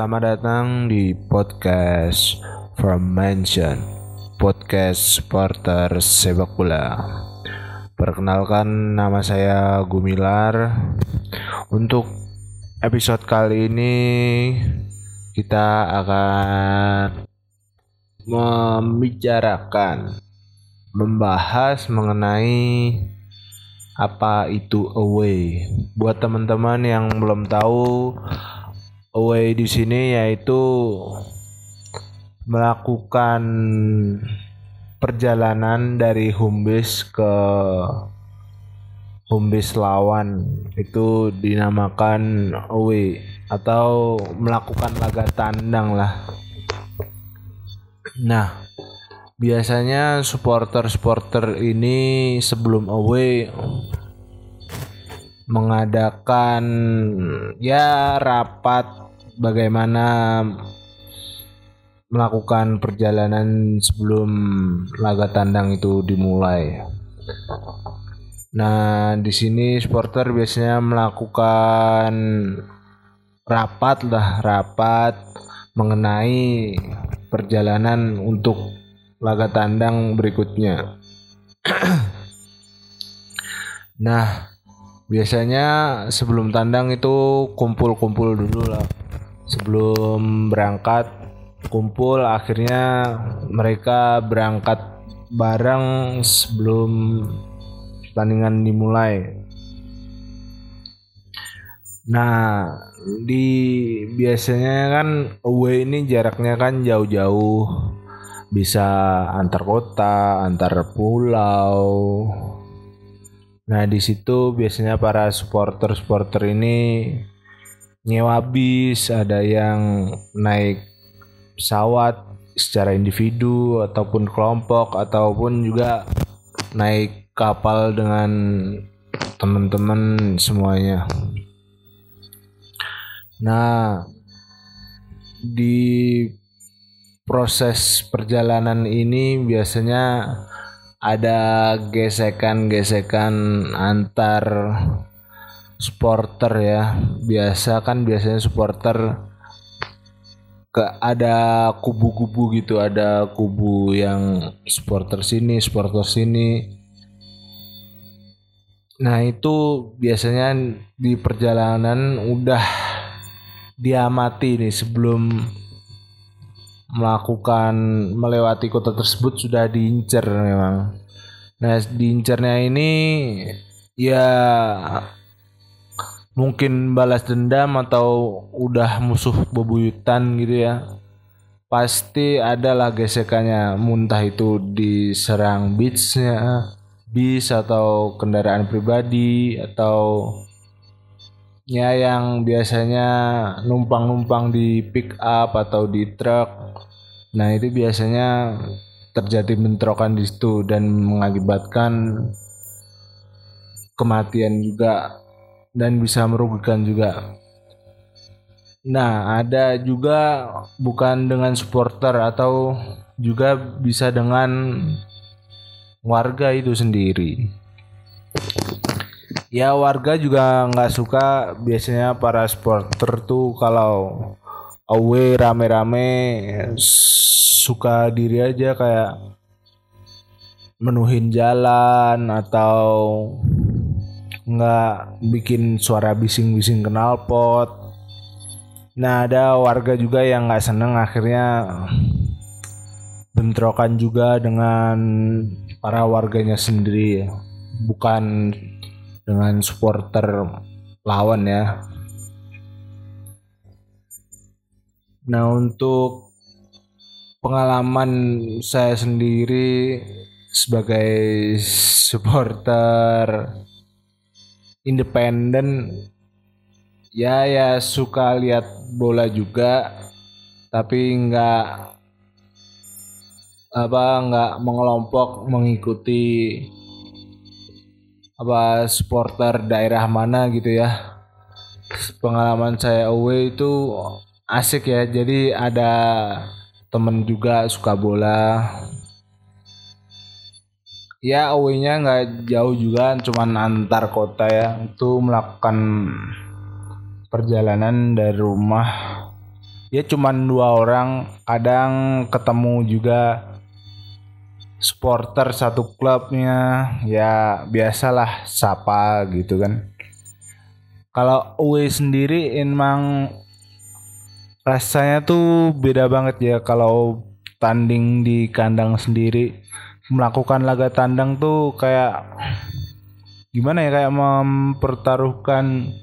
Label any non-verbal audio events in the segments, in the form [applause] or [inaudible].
Selamat datang di podcast From Mansion Podcast supporter sepak bola. Perkenalkan nama saya Gumilar. Untuk episode kali ini Kita akan Membicarakan Membahas mengenai apa itu away. Buat teman-teman yang belum tahu away di sini yaitu melakukan perjalanan dari home ke home lawan itu dinamakan away atau melakukan laga tandang lah. Nah, biasanya supporter-supporter ini sebelum away mengadakan ya rapat bagaimana melakukan perjalanan sebelum laga tandang itu dimulai. Nah, di sini supporter biasanya melakukan rapat lah, rapat mengenai perjalanan untuk laga tandang berikutnya. [clears throat] nah, biasanya sebelum tandang itu kumpul-kumpul dulu lah. Sebelum berangkat kumpul akhirnya mereka berangkat bareng sebelum pertandingan dimulai. Nah, di biasanya kan away ini jaraknya kan jauh-jauh bisa antar kota, antar pulau. Nah, di situ biasanya para supporter-supporter ini nyewa bis, ada yang naik pesawat secara individu ataupun kelompok ataupun juga naik kapal dengan teman-teman semuanya. Nah, di proses perjalanan ini biasanya ada gesekan-gesekan antar supporter ya. Biasa kan biasanya supporter ke ada kubu-kubu gitu, ada kubu yang supporter sini, supporter sini. Nah, itu biasanya di perjalanan udah diamati nih sebelum melakukan melewati kota tersebut sudah diincar memang. Nah, diincarnya ini ya mungkin balas dendam atau udah musuh bebuyutan gitu ya. Pasti adalah gesekannya muntah itu diserang beachnya bis atau kendaraan pribadi atau ya yang biasanya numpang-numpang di pick up atau di truk. Nah, itu biasanya terjadi bentrokan di situ dan mengakibatkan kematian juga dan bisa merugikan juga. Nah, ada juga bukan dengan supporter atau juga bisa dengan warga itu sendiri ya warga juga nggak suka biasanya para supporter tuh kalau away rame-rame suka diri aja kayak menuhin jalan atau nggak bikin suara bising-bising pot. Nah ada warga juga yang nggak seneng akhirnya bentrokan juga dengan para warganya sendiri bukan dengan supporter lawan ya. Nah untuk pengalaman saya sendiri sebagai supporter independen ya ya suka lihat bola juga tapi nggak apa nggak mengelompok mengikuti apa supporter daerah mana gitu ya. Pengalaman saya away itu asik ya. Jadi ada temen juga suka bola. Ya away-nya nggak jauh juga cuman antar kota ya. Itu melakukan perjalanan dari rumah. Ya cuman dua orang kadang ketemu juga supporter satu klubnya ya biasalah sapa gitu kan. Kalau away sendiri emang rasanya tuh beda banget ya kalau tanding di kandang sendiri. Melakukan laga tandang tuh kayak gimana ya kayak mempertaruhkan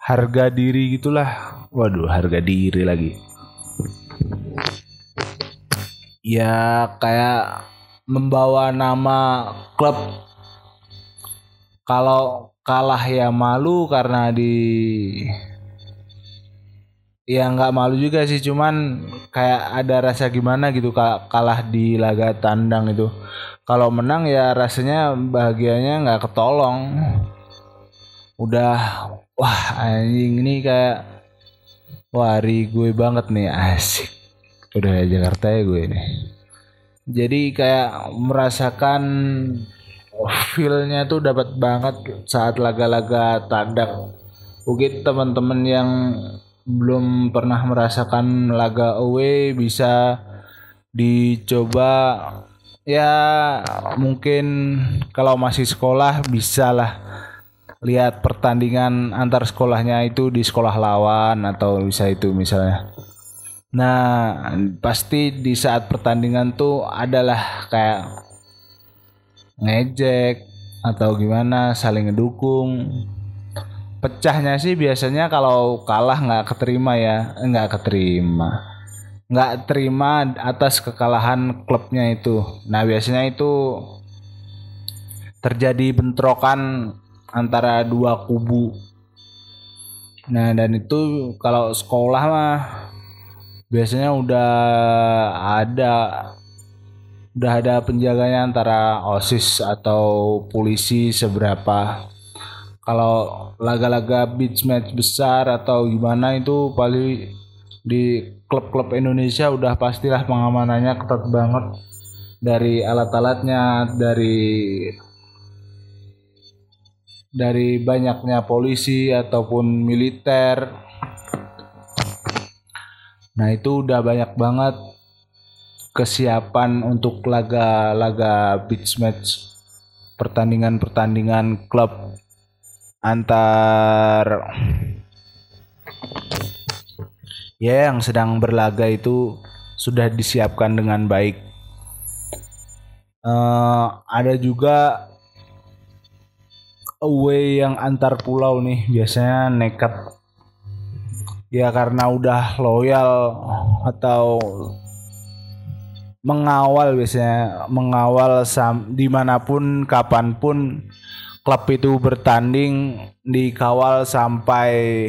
harga diri gitulah. Waduh harga diri lagi ya kayak membawa nama klub. Kalau kalah ya malu karena di ya nggak malu juga sih cuman kayak ada rasa gimana gitu kalah di laga tandang itu. Kalau menang ya rasanya bahagianya nggak ketolong. Udah wah anjing ini kayak wari gue banget nih asik udah Jakarta ya gue ini. Jadi kayak merasakan feelnya tuh dapat banget saat laga-laga tandang. Mungkin teman-teman yang belum pernah merasakan laga away bisa dicoba. Ya mungkin kalau masih sekolah bisa lah lihat pertandingan antar sekolahnya itu di sekolah lawan atau bisa itu misalnya Nah, pasti di saat pertandingan tuh adalah kayak ngejek atau gimana saling ngedukung. Pecahnya sih biasanya kalau kalah nggak keterima ya, nggak keterima, nggak terima atas kekalahan klubnya itu. Nah biasanya itu terjadi bentrokan antara dua kubu. Nah dan itu kalau sekolah mah biasanya udah ada udah ada penjaganya antara osis atau polisi seberapa. Kalau laga-laga beach match besar atau gimana itu paling di klub-klub Indonesia udah pastilah pengamanannya ketat banget. Dari alat-alatnya dari dari banyaknya polisi ataupun militer Nah itu udah banyak banget kesiapan untuk laga-laga beach match pertandingan-pertandingan klub antar ya yang sedang berlaga itu sudah disiapkan dengan baik. Uh, ada juga away yang antar pulau nih biasanya nekat ya karena udah loyal atau mengawal biasanya mengawal sam di mana pun kapan pun klub itu bertanding dikawal sampai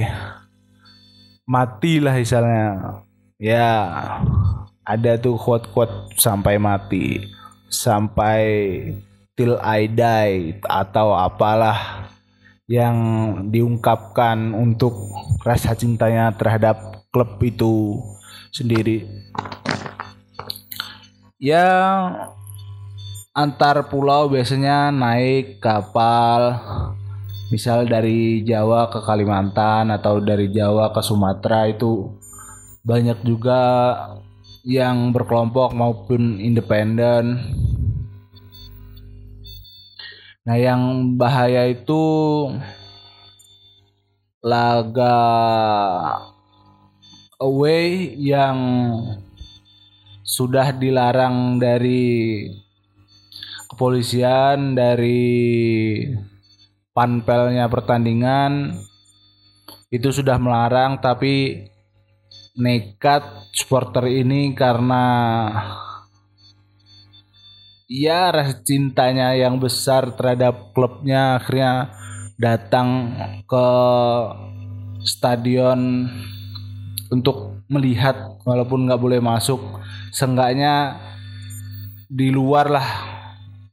mati lah misalnya. Ya ada tuh quote-quote sampai mati sampai till I die atau apalah yang diungkapkan untuk rasa cintanya terhadap klub itu sendiri. Ya antar pulau biasanya naik kapal misal dari Jawa ke Kalimantan atau dari Jawa ke Sumatera itu banyak juga yang berkelompok maupun independen Nah, yang bahaya itu laga away yang sudah dilarang dari kepolisian dari panpelnya pertandingan itu sudah melarang tapi nekat supporter ini karena ya rasa cintanya yang besar terhadap klubnya akhirnya datang ke stadion untuk melihat walaupun nggak boleh masuk. Seenggaknya di luar lah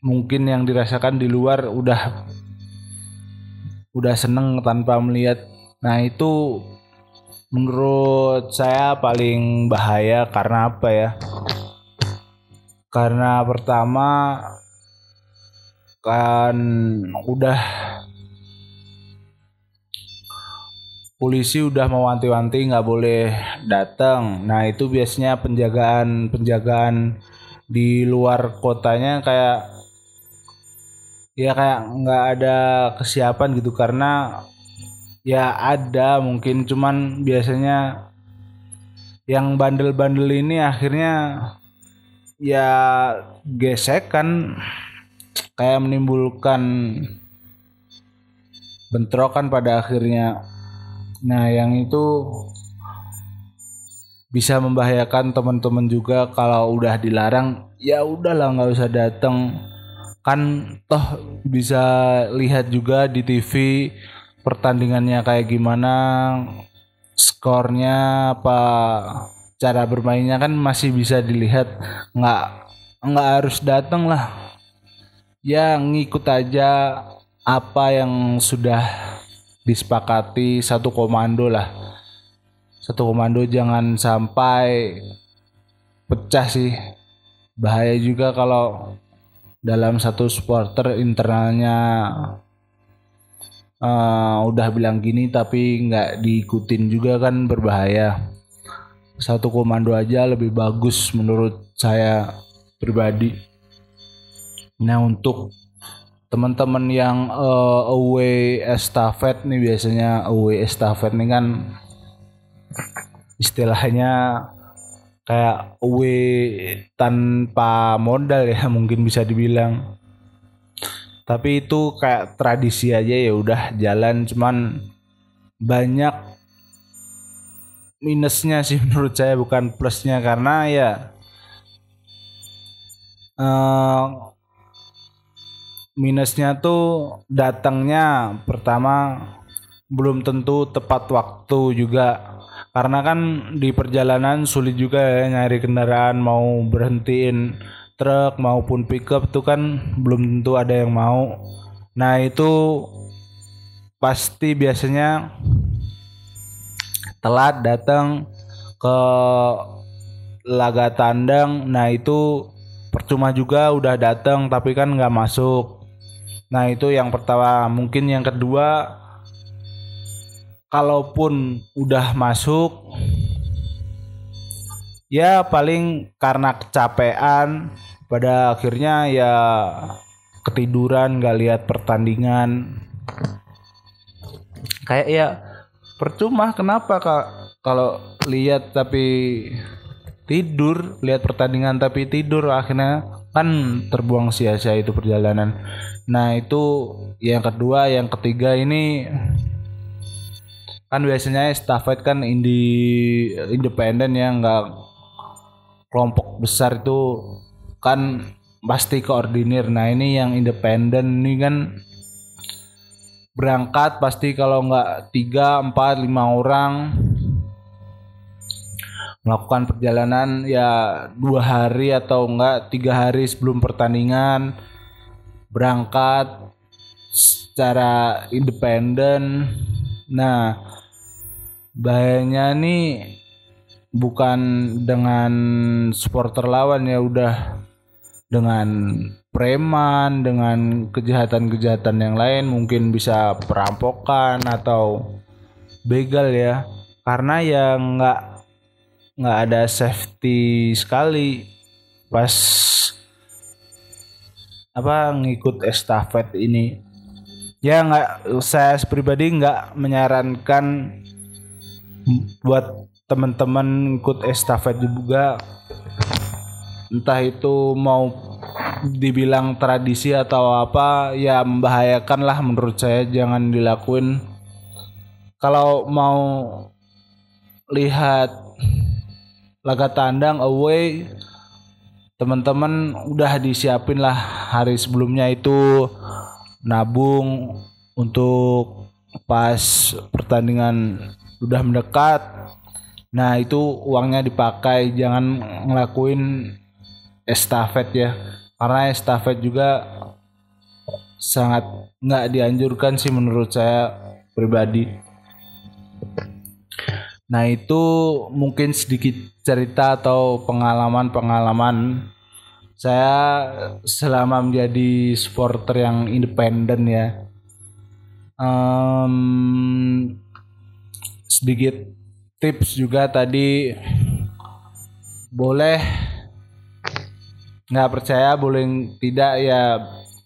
mungkin yang dirasakan di luar udah udah seneng tanpa melihat. Nah itu menurut saya paling bahaya karena apa ya karena pertama kan udah polisi udah mewanti-wanti nggak boleh datang. Nah itu biasanya penjagaan penjagaan di luar kotanya kayak ya kayak nggak ada kesiapan gitu karena ya ada mungkin cuman biasanya yang bandel-bandel ini akhirnya ya gesek kan kayak menimbulkan bentrokan pada akhirnya. Nah, yang itu bisa membahayakan teman-teman juga kalau udah dilarang ya udahlah nggak usah datang kan toh bisa lihat juga di TV pertandingannya kayak gimana skornya apa cara bermainnya kan masih bisa dilihat. Nggak nggak harus datang lah. Ya ngikut aja apa yang sudah disepakati. Satu komando lah. Satu komando jangan sampai pecah sih. Bahaya juga kalau dalam satu supporter internalnya uh, udah bilang gini tapi nggak diikutin juga kan berbahaya satu komando aja lebih bagus menurut saya pribadi. Nah untuk teman-teman yang uh, away estafet nih biasanya away estafet nih kan istilahnya kayak away tanpa modal ya [laughs] mungkin bisa dibilang. Tapi itu kayak tradisi aja ya udah jalan. Cuman banyak minusnya sih [laughs] menurut saya bukan plusnya. Karena ya uh, minusnya tuh datangnya pertama belum tentu tepat waktu juga. Karena kan di perjalanan sulit juga ya nyari kendaraan mau berhentiin truk maupun pickup tuh kan belum tentu ada yang mau. Nah itu pasti biasanya telat datang ke laga tandang. Nah itu percuma juga udah datang tapi kan nggak masuk. Nah, itu yang pertama. Mungkin yang kedua kalaupun udah masuk ya paling karena kecapean pada akhirnya ya ketiduran gak lihat pertandingan. Kayak ya percuma kenapa kak kalau lihat tapi tidur lihat pertandingan tapi tidur akhirnya kan terbuang sia-sia itu perjalanan Nah itu yang kedua, yang ketiga ini kan biasanya estafet kan indi independen ya nggak kelompok besar itu kan pasti koordinir. Nah ini yang independen ini kan berangkat pasti kalau nggak tiga empat lima orang melakukan perjalanan ya dua hari atau enggak tiga hari sebelum pertandingan berangkat secara independen. Nah, bahayanya nih bukan dengan supporter lawan ya udah dengan preman, dengan kejahatan-kejahatan yang lain mungkin bisa perampokan atau begal ya. Karena ya nggak nggak ada safety sekali pas apa ngikut estafet ini ya nggak saya pribadi nggak menyarankan buat teman-teman ikut estafet juga entah itu mau dibilang tradisi atau apa ya membahayakan lah menurut saya jangan dilakuin. Kalau mau lihat laga tandang away teman-teman udah disiapin lah hari sebelumnya itu nabung untuk pas pertandingan udah mendekat. Nah itu uangnya dipakai jangan ngelakuin estafet ya karena estafet juga sangat nggak dianjurkan sih menurut saya pribadi Nah itu mungkin sedikit cerita atau pengalaman-pengalaman saya selama menjadi supporter yang independen ya. Um, sedikit tips juga tadi boleh nggak percaya boleh tidak ya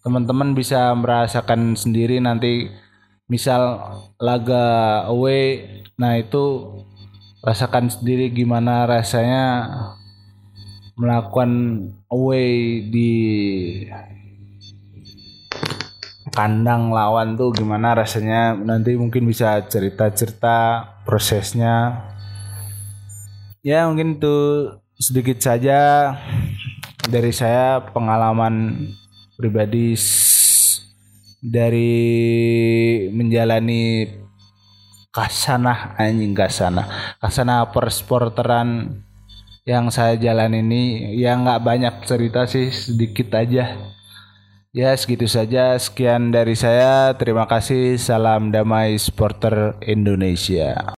teman-teman bisa merasakan sendiri nanti. Misal laga away nah itu rasakan sendiri gimana rasanya melakukan away di kandang lawan tuh gimana rasanya. Nanti mungkin bisa cerita-cerita prosesnya. Ya mungkin itu sedikit saja dari saya pengalaman pribadi dari menjalani kasanah anjing kasanah kasanah persporteran yang saya jalan ini ya nggak banyak cerita sih sedikit aja. Ya segitu saja. Sekian dari saya. Terima kasih. Salam damai supporter Indonesia